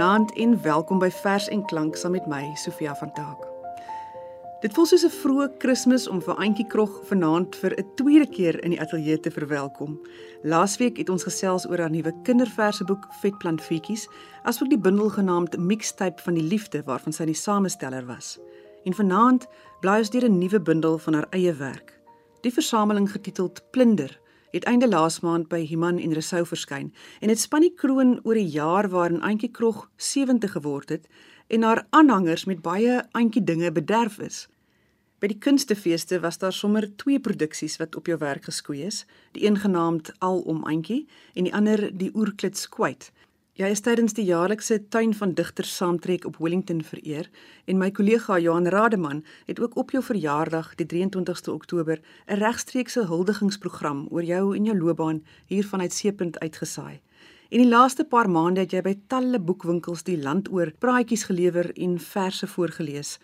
Goeienaand en welkom by Vers en Klank saam met my, Sofia van Taak. Dit voel soos 'n vroeë Kersfees om vir Antjie Krog vanaand vir 'n tweede keer in die ateljee te verwelkom. Laasweek het ons gesels oor haar nuwe kinderverseboek Vetplant Fietjies, asook die bundel genaamd Mixtape van die Liefde waarvan sy die samesteller was. En vanaand blaai ons deur 'n nuwe bundel van haar eie werk. Die versameling getiteld Plunder het einde laas maand by Human en Resou verskyn en dit span die kroon oor 'n jaar waarin Antjie Krog 70 geword het en haar aanhangers met baie Antjie dinge bederf is. By die kunstefeeste was daar sommer twee produksies wat op jou werk geskoei is, die een genaamd Al om Antjie en die ander die Oerklits Kwyt. Jy is tydens die jaarlikse Tuin van Digters saamtrek op Wellington vereer en my kollega Johan Rademan het ook op jou verjaardag die 23ste Oktober 'n regstreekse huldigingsprogram oor jou en jou loopbaan hier vanuit Seepunt uitgesaai. En die laaste paar maande het jy by talle boekwinkels die land oor praatjies gelewer en verse voorgeles.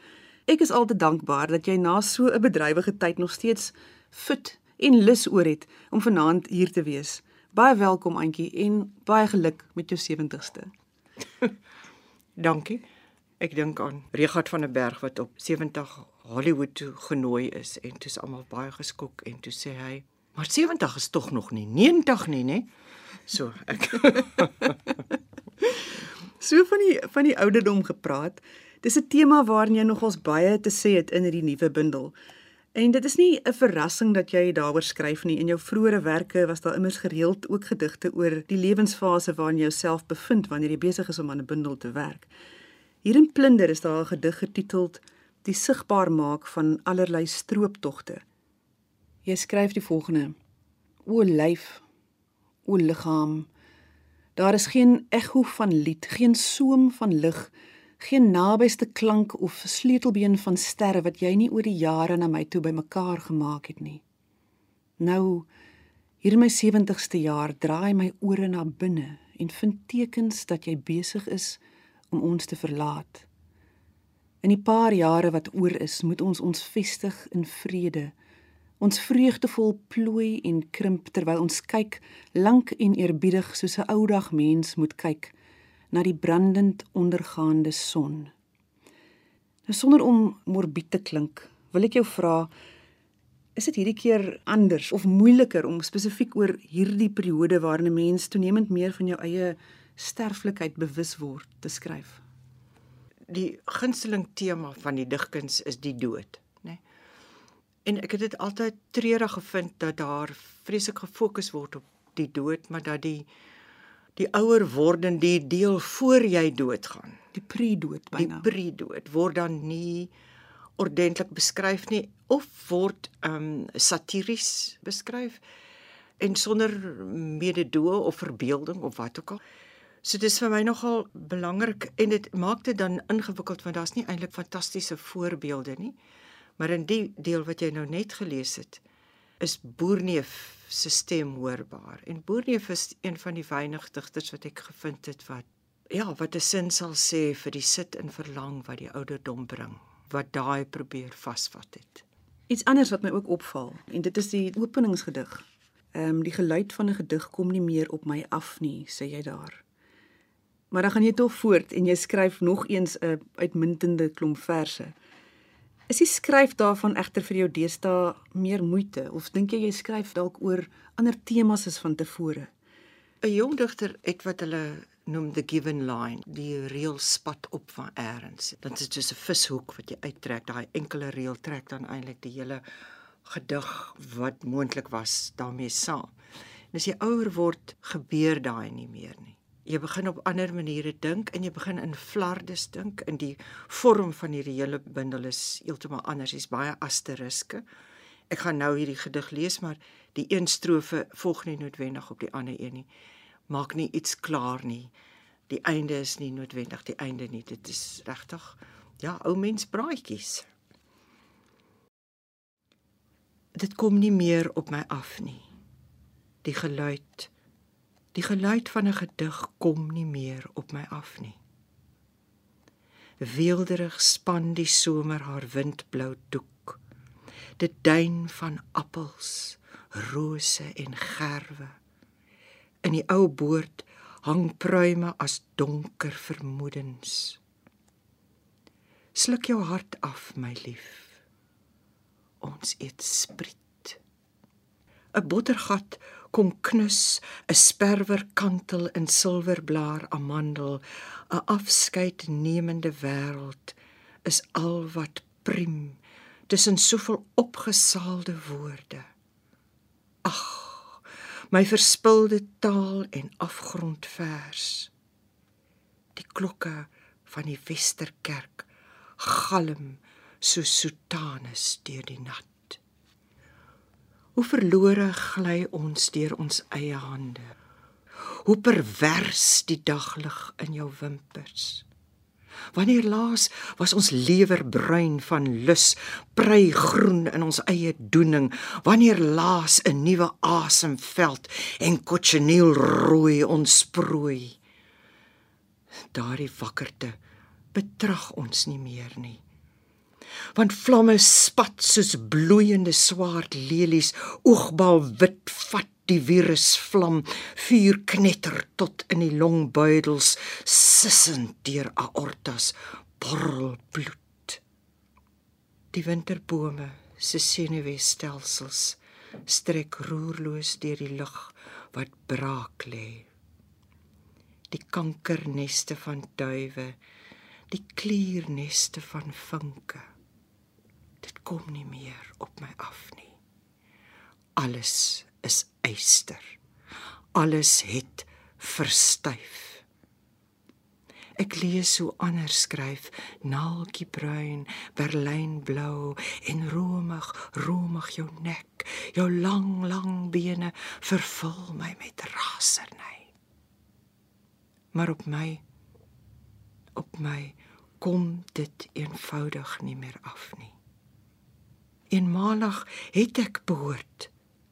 Ek is altyd dankbaar dat jy na so 'n bedrywige tyd nog steeds fit en lus oor het om vanaand hier te wees. Baie welkom Antjie en baie geluk met jou 70ste. Dankie. Ek dink aan Regat van der Berg wat op 70 Hollywood toe genooi is en dit is almal baie geskok en toe sê hy, "Maar 70 is tog nog nie 90 nie, né?" So, ek So van die van die ouderdom gepraat. Dis 'n tema waarin jy nogals baie te sê het in hierdie nuwe bundel. En dit is nie 'n verrassing dat jy daaroor skryf nie. In jou vroeëre werke was daar immers gereeld ook gedigte oor die lewensfase waarin jy jouself bevind wanneer jy besig is om aan 'n bundel te werk. Hier in Plunder is daar 'n gedig getiteld Die sigbaar maak van allerlei strooptogte. Jy skryf die volgende: O lyf, o liggaam, daar is geen ekho van lied, geen soem van lig geen nabyste klank of sleutelbeen van sterre wat jy nie oor die jare na my toe bymekaar gemaak het nie. Nou hier in my 70ste jaar draai my ore na binne en vind tekens dat jy besig is om ons te verlaat. In die paar jare wat oor is, moet ons ons vestig in vrede. Ons vreugdevol plooi en krimp terwyl ons kyk lank en eerbiedig soos 'n ou dag mens moet kyk na die brandend ondergaande son. Nou sonder om morbied te klink, wil ek jou vra, is dit hierdie keer anders of moeiliker om spesifiek oor hierdie periode waarin 'n mens toenemend meer van jou eie sterflikheid bewus word te skryf? Die gunsteling tema van die digkuns is die dood, né? Nee? En ek het dit altyd treurig gevind dat daar vreeslik gefokus word op die dood, maar dat die die ouer wordende die deel voor jy doodgaan, die pre-dood byna. Die pre-dood word dan nie ordentlik beskryf nie of word ehm um, satiries beskryf en sonder mededoe of verbeelding of wat ook al. So dis vir my nogal belangrik en dit maak dit dan ingewikkeld want daar's nie eintlik fantastiese voorbeelde nie. Maar in die deel wat jy nou net gelees het, is Boerneef se stem hoorbaar. En Boerneef is een van die weinig digters wat ek gevind het wat ja, wat 'n sin sal sê vir die sit en verlang wat die ouderdom bring, wat daai probeer vasvat het. Iets anders wat my ook opval en dit is die openingsgedig. Ehm um, die geluid van 'n gedig kom nie meer op my af nie, sê jy daar. Maar dan gaan jy tog voort en jy skryf nog eens 'n uitmuntende klomp verse. Is die skryf daarvan egter vir jou deesdae meer moeite of dink jy jy skryf dalk oor ander temas as van tevore? 'n Jong digter het wat hulle noem the given line, die reël spat op van eers. Dit is soos 'n vishoek wat jy uittrek, daai enkele reël trek dan eintlik die hele gedig wat moontlik was daarmee saam. En as jy ouer word, gebeur daai nie meer nie jy begin op ander maniere dink en jy begin in flardes dink in die vorm van hierdie hele bundel is heeltemal anders. Is baie asteriske. Ek gaan nou hierdie gedig lees maar die een strofe volg nie noodwendig op die ander een nie. Maak nie iets klaar nie. Die einde is nie noodwendig die einde nie. Dit is regtig ja ou mens braaitjies dit kom nie meer op my af nie. Die geluid Die geluid van 'n gedig kom nie meer op my af nie. Weelderig span die somer haar windblou doek. Dit duin van appels, rose en gerwe. In die ou boord hang pruime as donker vermoedens. Sluk jou hart af, my lief. Ons eet spriet. 'n Bottergat kom knus, 'n sperwer kantel in silverblaar amandel, 'n afskeidnemende wêreld is al wat priem tussen soveel opgesaalde woorde. Ag, my verspilde taal en afgrondvers. Die klokke van die Westerkerk galm so sotanes deur die nat. Hoe verlore gly ons deur ons eie hande. Hoe pervers die daglig in jou wimpers. Wanneer laas was ons lewer bruin van lus, prei groen in ons eie doening? Wanneer laas 'n nuwe asemveld en cochineal rooi ons prooi? Daardie wakkerte betrag ons nie meer nie. Want vlamme spat soos bloeiende swart lelies, oogbal wit vat die virusvlam vuur knetter tot in die longbuidels sissend deur aortas. Borrel bloed. Die winterbome se senuweestelsels strek roerloos deur die lug wat braak lê. Die kankerneste van duwe die klierneste van vinke kom nie meer op my af nie alles is eyster. Alles het verstyf. Ek lees hoe ander skryf, naaltjie bruin, berlyn blou en romig, romig jou nek, jou lang, lang bene vervul my met raserny. Maar op my op my kom dit eenvoudig nie meer af nie. Eenmalig het ek behoort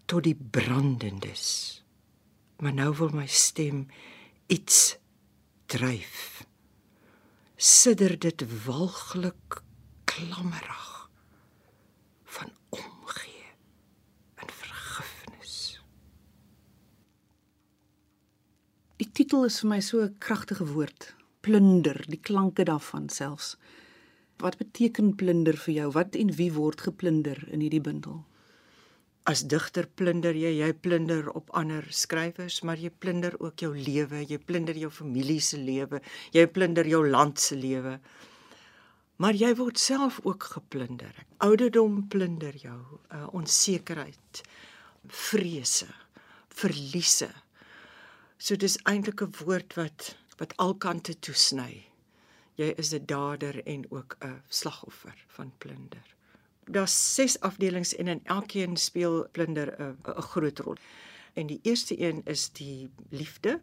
tot die brandendes. Maar nou wil my stem iets dryf. Sidder dit walglik klammerig van omgee en vergifnis. Die titel is vir my so 'n kragtige woord, plunder, die klanke daarvan selfs. Wat beteken plunder vir jou? Wat en wie word geplunder in hierdie bundel? as digter plunder jy jy plunder op ander skrywers maar jy plunder ook jou lewe jy plunder jou familie se lewe jy plunder jou land se lewe maar jy word self ook geplunder ouderdom plunder jou uh, onsekerheid vrese verliese so dis eintlik 'n woord wat wat alkante toesny jy is 'n dader en ook 'n slagoffer van plunder daar's ses afdelings en in elkeen speel plunder 'n 'n groot rol. En die eerste een is die liefde.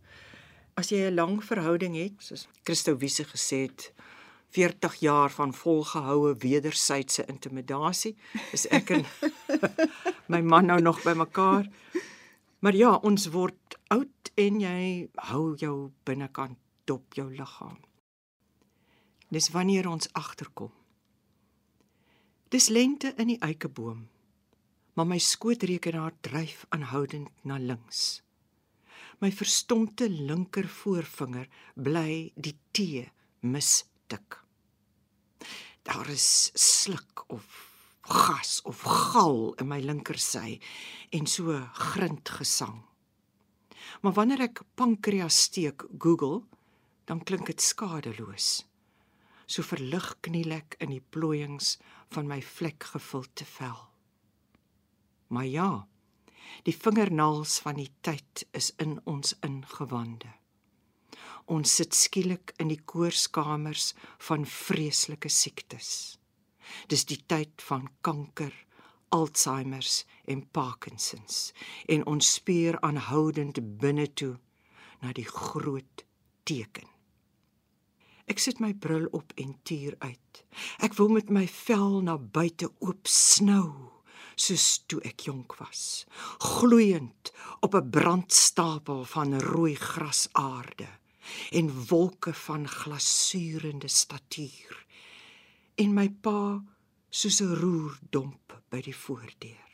As jy 'n lang verhouding het, soos Christo Wiese gesê het, 40 jaar van volgehoue wederwysige intimidasie, is ek en my man nou nog by mekaar. Maar ja, ons word oud en jy hou jou binnekant dop jou liggaam. Dis wanneer ons agterkom Dis lente in die eikeboom. Maar my skootrekenaar dryf aanhoudend na links. My verstompte linker voorvinger bly die T mistik. Daar is sluk of gas of gal in my linker sy en so grind gesang. Maar wanneer ek pankreas steek Google, dan klink dit skadeloos so verlig kniel ek in die plooiings van my vlekgevulde vel. Maar ja, die vingernaels van die tyd is in ons ingewande. Ons sit skielik in die koorskamers van vreeslike siektes. Dis die tyd van kanker, Alzheimer's en Parkinson's en ons spier aanhoudend binne toe na die groot teken. Ek sit my bril op en tuur uit. Ek wil met my vel na buite oop snou soos toe ek jonk was, gloeiend op 'n brandstapel van rooi grasaarde en wolke van glasuurende statuur en my pa soos 'n roerdomp by die voordeur.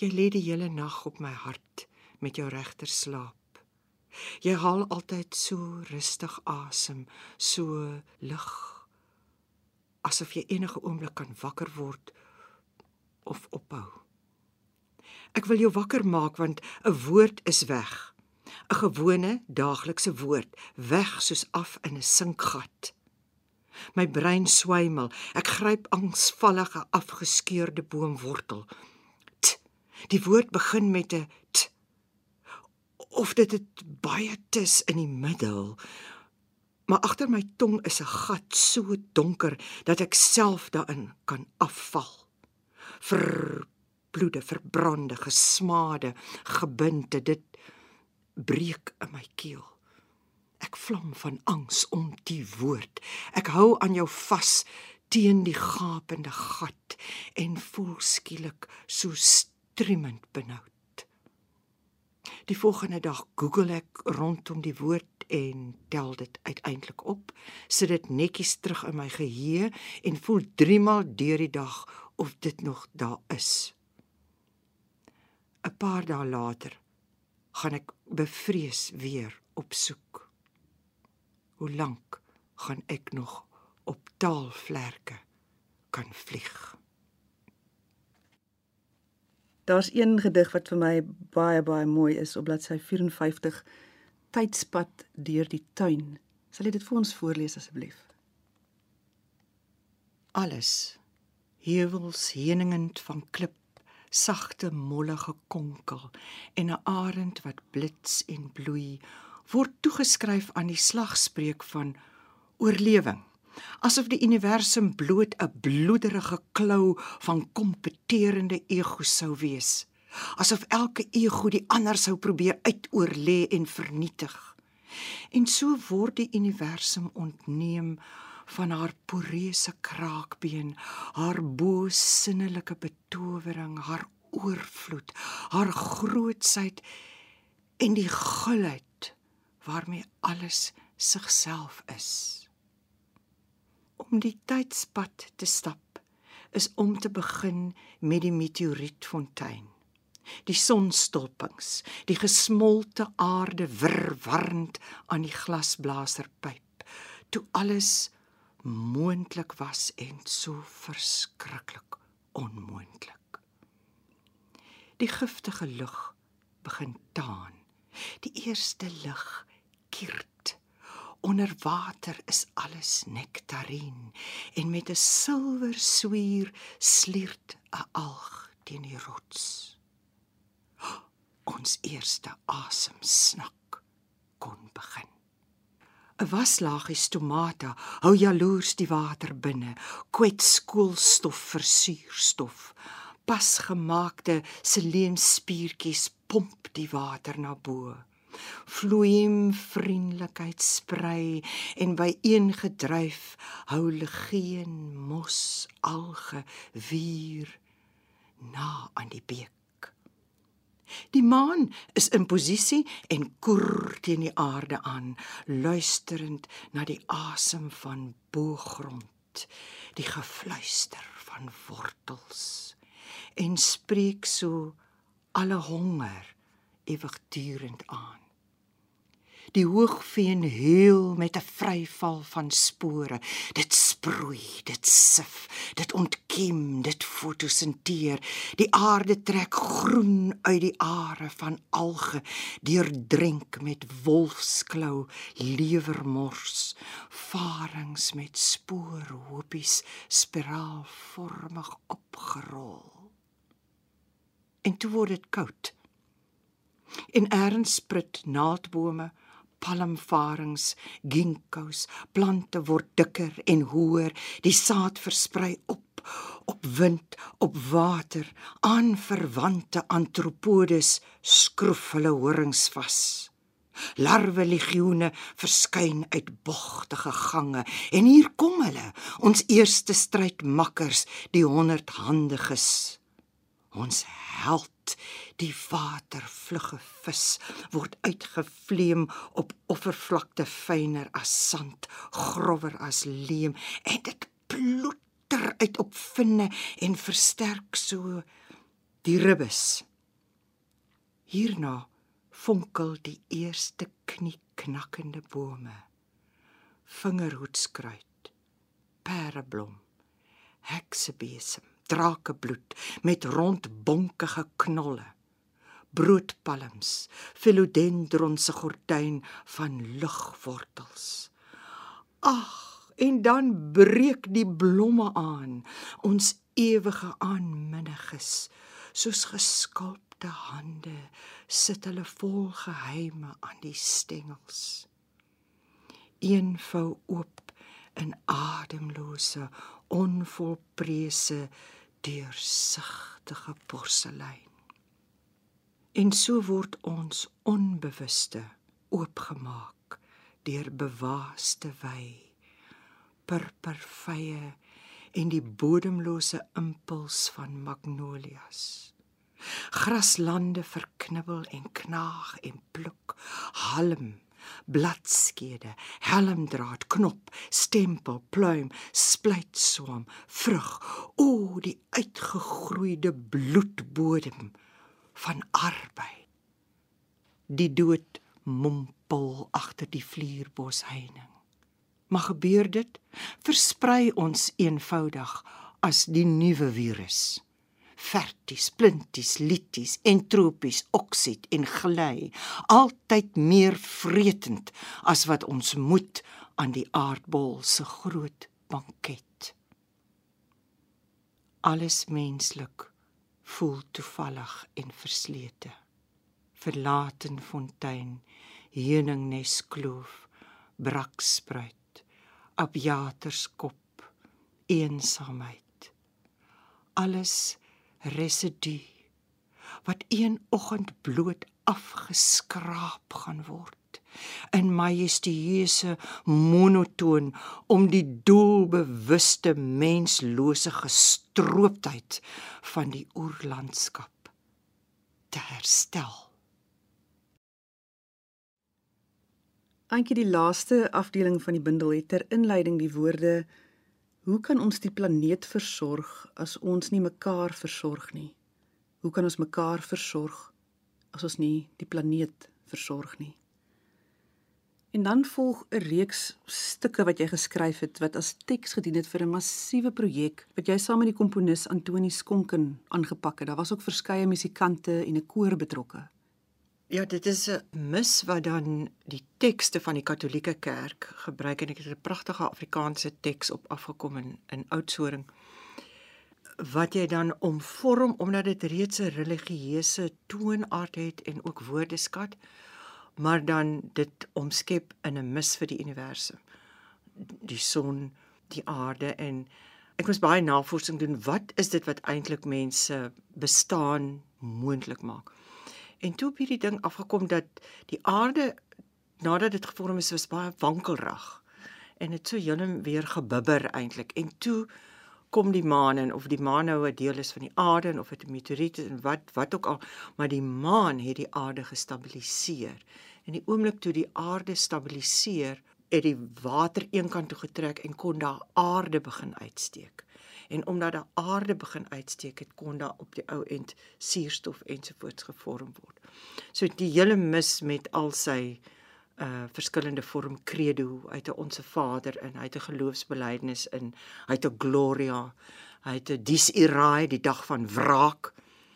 Jy lê die hele nag op my hart met jou regter slaap. Jy haal altyd so rustig asem, so lig asof jy enige oomblik kan wakker word of ophou. Ek wil jou wakker maak want 'n woord is weg. 'n Gewone daaglikse woord, weg soos af in 'n sinkgat. My brein swymel. Ek gryp angsvallige afgeskeurde boomwortel. T. Die woord begin met 'n t. Of dit dit baie tis in die middel. Maar agter my tong is 'n gat so donker dat ek self daarin kan afval. Vir bloede, verbrande, gesmade, gebinte, dit breek in my keel. Ek vlam van angs om die woord. Ek hou aan jou vas teen die gapende gat en voel skielik so striemend benoud. Die volgende dag Google ek rondom die woord en tel dit uiteindelik op, sit dit netjies terug in my geheue en voel 3 maal deur die dag of dit nog daar is. 'n Paar dae later gaan ek bevrees weer opsoek. Hoe lank gaan ek nog op taalvlerke kan vlieg? Daar's een gedig wat vir my baie baie mooi is op bladsy 54 Tydspad deur die tuin. Sal jy dit vir ons voorlees asseblief? Alles heuwels heningend van klip sagte mollige konkel en 'n arend wat blits en bloei word toegeskryf aan die slagspreuk van oorlewing asof die universum bloot 'n bloederige klou van kompeterende egos sou wees asof elke ego die ander sou probeer uitoorlê en vernietig en so word die universum ontneem van haar poreuse kraakbeen, haar bo sinnelike betowering, haar oorvloed, haar grootsheid en die gulheid waarmee alles sigself is. Om die tydspad te stap is om te begin met die meteorietfontein. Die sonstolpings, die gesmolte aarde wirwarend aan die glasblaserpyp, toe alles moontlik was en so verskriklik onmoontlik. Die giftige lug begin taan. Die eerste lig kiert. Onder water is alles nektarien en met 'n silwer swier sliert 'n alg teen die rots. Ons eerste asemsnak kon begin. 'n Waslaagie stomata hou jaloers die water binne, kwets koolstof vir suurstof. Pasgemaakte seleemspiertjies pomp die water na bo. Vloeim vriendelikheid sprei en by een gedryf hou legeen mos alge vier na aan die beek. Die maan is in posisie en koer teen die aarde aan, luisterend na die asem van boogrond, die gefluister van wortels en spreek so alle honger ewigdurend aan. Die hoogveen heel met 'n vryval van spore. Dit sproei, dit sif, dit ontkiem, dit fotosinteer. Die aarde trek groen uit die are van alge, deurdrink met wolfsklou, lewermors, farings met spoorhoopies spiraalvormig opgerol. En toe word dit koud. En erns sprit naaldbome palmvarings, ginkgos, plante word dikker en hoër, die saad versprei op op wind, op water, aan verwante antropodes skroef hulle horings vas. Larwe legioene verskyn uit bogtige gange en hier kom hulle, ons eerste strydmakkers, die 100handiges. Ons held, die watervlugge vis word uitgevleem op oppervlakte fyner as sand, grower as leem en dit ploeter uit op vinne en versterk so die ribbes. Hierna fonkel die eerste knieknakkende bome. Vingerhoedskruid, pereblom, heksebesem, drakebloed met rond bonkige knolle. Broodpalms, philodendron se gordyn van lugwortels. Ag, en dan breek die blomme aan, ons ewige aanminniges, soos geskulpte hande sit hulle vol geheime aan die stengels. Een vou oop in ademlose, onvolprese, deursigtige porselein. En so word ons onbewuste oopgemaak deur bewaaste wy, purpervye en die bodemlose impuls van magnolias. Graslande verknibbel en knaag en pluk, halm bladskede, helmdraad, knop, stempel, pluim, splytswam, vrug, o die uitgegroeide bloedbodem van arbeid. Die dood mompel agter die vlierbos heining. Maar gebeur dit, versprei ons eenvoudig as die nuwe virus verties, plinties, lities, entropies, oksid en gly, altyd meer vretend as wat ons moet aan die aardbol se groot banket. Alles menslik voel toevallig en verslete. Verlaten fontein, heuningnes kloof, brakspruit, abjaterskop, eensaamheid. Alles residu wat een oggend bloot afgeskraap gaan word in majestueuse monotoon om die doelbewuste menslose gestrooptheid van die oerlandskap te herstel. Antjie die laaste afdeling van die bundel het ter inleiding die woorde Hoe kan ons die planeet versorg as ons nie mekaar versorg nie? Hoe kan ons mekaar versorg as ons nie die planeet versorg nie? En dan volg 'n reeks stukke wat jy geskryf het wat as teks gedien het vir 'n massiewe projek wat jy saam met die komponis Antoni Skonken aangepak het. Daar was ook verskeie musikante en 'n koor betrokke. Ja, dit is 'n mis wat dan die tekste van die Katolieke Kerk gebruik en ek het 'n pragtige Afrikaanse teks op afgekom in in Oudtshoorn wat jy dan omvorm omdat dit reeds 'n religieuse toonaard het en ook woordeskat maar dan dit omskep in 'n mis vir die universum. Die son die aarde en ek moes baie navorsing doen wat is dit wat eintlik mense bestaan moontlik maak En toe het hierdie ding afgekom dat die aarde nadat dit gevorm is, was baie wankelrig. En dit so heen weer gebibber eintlik. En toe kom die maan en of die maan nou 'n deel is van die aarde en of dit 'n meteoriet is en wat wat ook al, maar die maan het die aarde gestabiliseer. En die oomblik toe die aarde stabiliseer, het die water eenkant toe getrek en kon daar aarde begin uitsteek en omdat daar aarde begin uitsteek het kon daar op die ou end suurstof ensovoorts gevorm word. So die hele mis met al sy uh verskillende vorm credo uit 'n onsse Vader in, hy het 'n geloofsbelijdenis in, hy het 'n gloria, hy het 'n dis irae die dag van wraak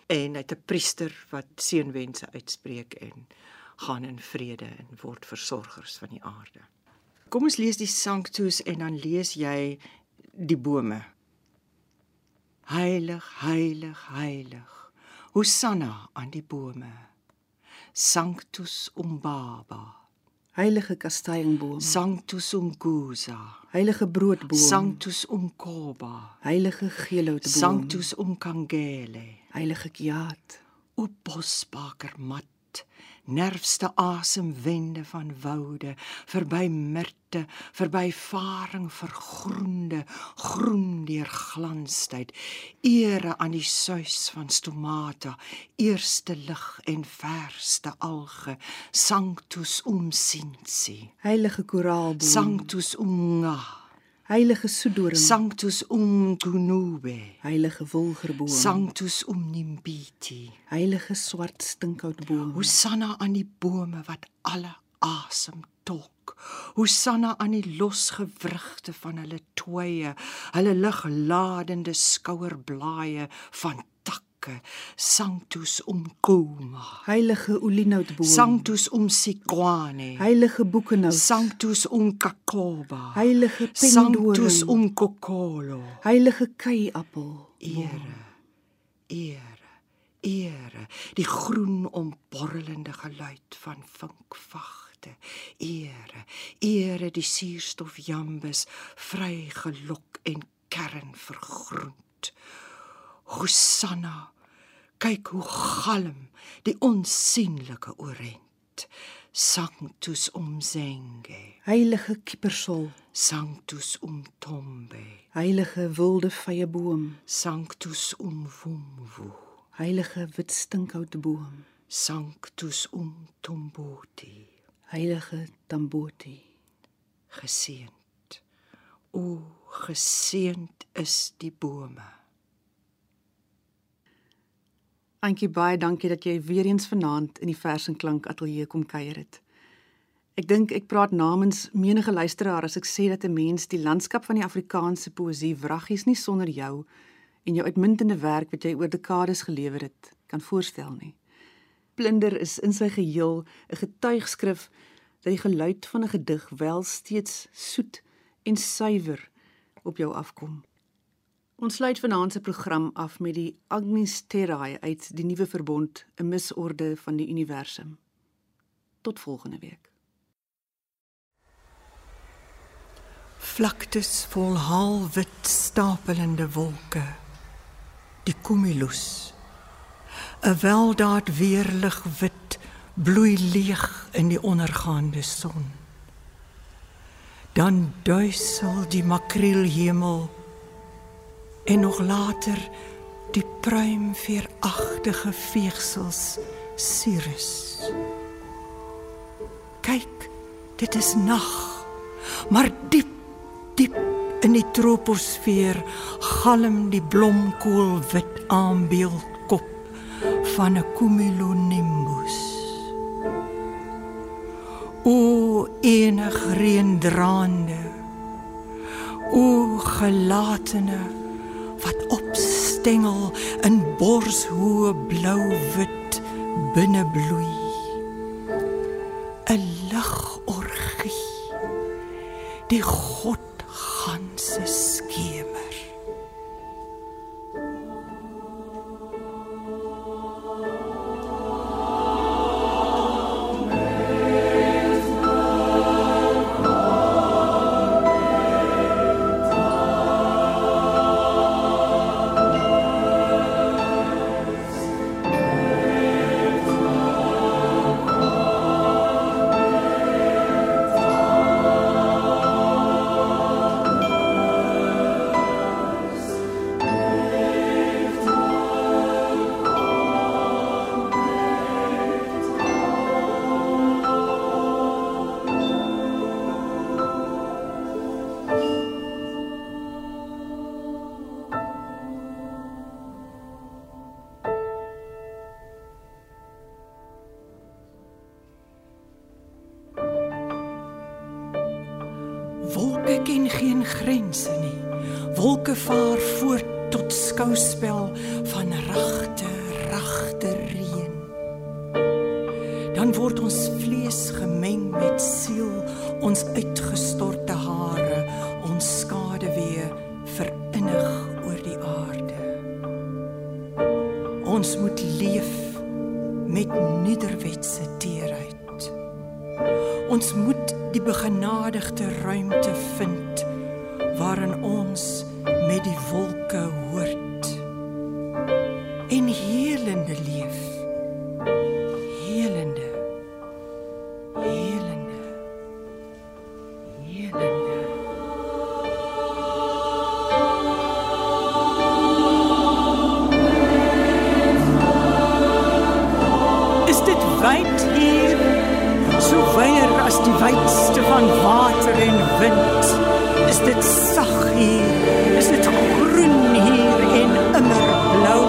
en hy het 'n priester wat seënwense uitspreek en gaan in vrede en word versorgers van die aarde. Kom ons lees die sanctus en dan lees jy die bome Heilig, heilig, heilig. Hosanna aan die bome. Sanctus umbaba. Heilige kastanjeboom. Sanctus umgusa. Heilige broodboom. Sanctus umkoba. Heilige geelhoutboom. Sanctus umkangele. Heilige kiaat. O bosbaker mat nerfste asemwende van woude verby mirte verby faring vergroende groen deur glanstyd ere aan die suis van stomata eerste lig en verste alge sanctus um sinsi heilige koraalboom. Sanctus unga Heilige soedoring. Sanctus umgunube. Heilige wilgerboom. Sanctus umnimbiti. Heilige swart stinkhoutboom. Hosanna aan die bome wat alle asem tolk. Hosanna aan die losgewrigte van hulle tooie, hulle ligladende skouerblaaie van takke. Sanctus umkuma. Heilige olienoutboom. Sanctus umsikwane. Heilige boekenhout. Sanctus umkakoba. Heilige Sanctus pendoring. umkokolo. Heilige keiappel. Ere, ere, ere, die groen omborrelende geluid van vinkvagte. Ere, ere die suurstofjambes vry gelok en kern vergroend. Hosanna, kyk hoe galm die onsigbare orent. Sanctus umzenge, Heilige kiepersol. Sanctus umtombe, Heilige wilde vyeboom. Sanctus umvumvu. Heilige wit stinkhoutboom. Sanctus um tomboti Heilige tamboti. geseend. O geseend is die bome. Antjie baie dankie dat jy weer eens vanaand in die Vers en Klank Ateljee kom kuier het. Ek dink ek praat namens menige luisteraar as ek sê dat 'n mens die landskap van die Afrikaanse poësie wraggies nie sonder jou en jou uitmuntende werk wat jy oor dekades gelewer het kan voorstel nie. Blinder is in sy geheel 'n getuigskrif dat die geluid van 'n gedig wel steeds soet en suiwer op jou afkom. Ons sluit vanaand se program af met die Agnes Terrae uit die Nuwe Verbond, 'n misorde van die universum. Tot volgende week. Vlaktes vol halwit stapelende wolke. Die cumulus. 'n Weldaad weerlig wit bloei leeg in die ondergaande son. Dan duisel die makrielhemel en nog later die pruimveeragtige veegsels Sirius. Kyk, dit is nag, maar diep diep in die troposfeer galm die blomkoolwit aanbeeldkop van 'n cumulonimbus. O enig reendraande, o gelatene opstengel in borshoë blou-wit binne bloei. 'n Ligorgie. Die godganse Dan word ons vlees gemeng met siel, ons uitgestorte hare, ons skade weer verinnig oor die aarde. Ons moet leef met nederwetse teerheid. Ons moet die begenadigde ruimte vind waarin ons met die wolke so weier as die wydste van water en wind. Is dit sag hier, is dit groen hier en immer blou.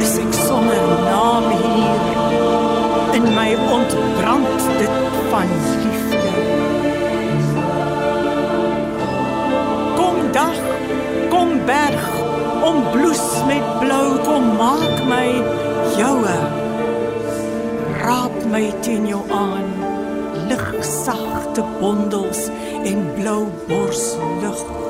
Is ek sonder naam hier, in my ontbrand dit van liefde. Kom dag, kom berg, om bloes met blou, kom maak my joue My teen jou aan, lig sagte bondels en blou borslug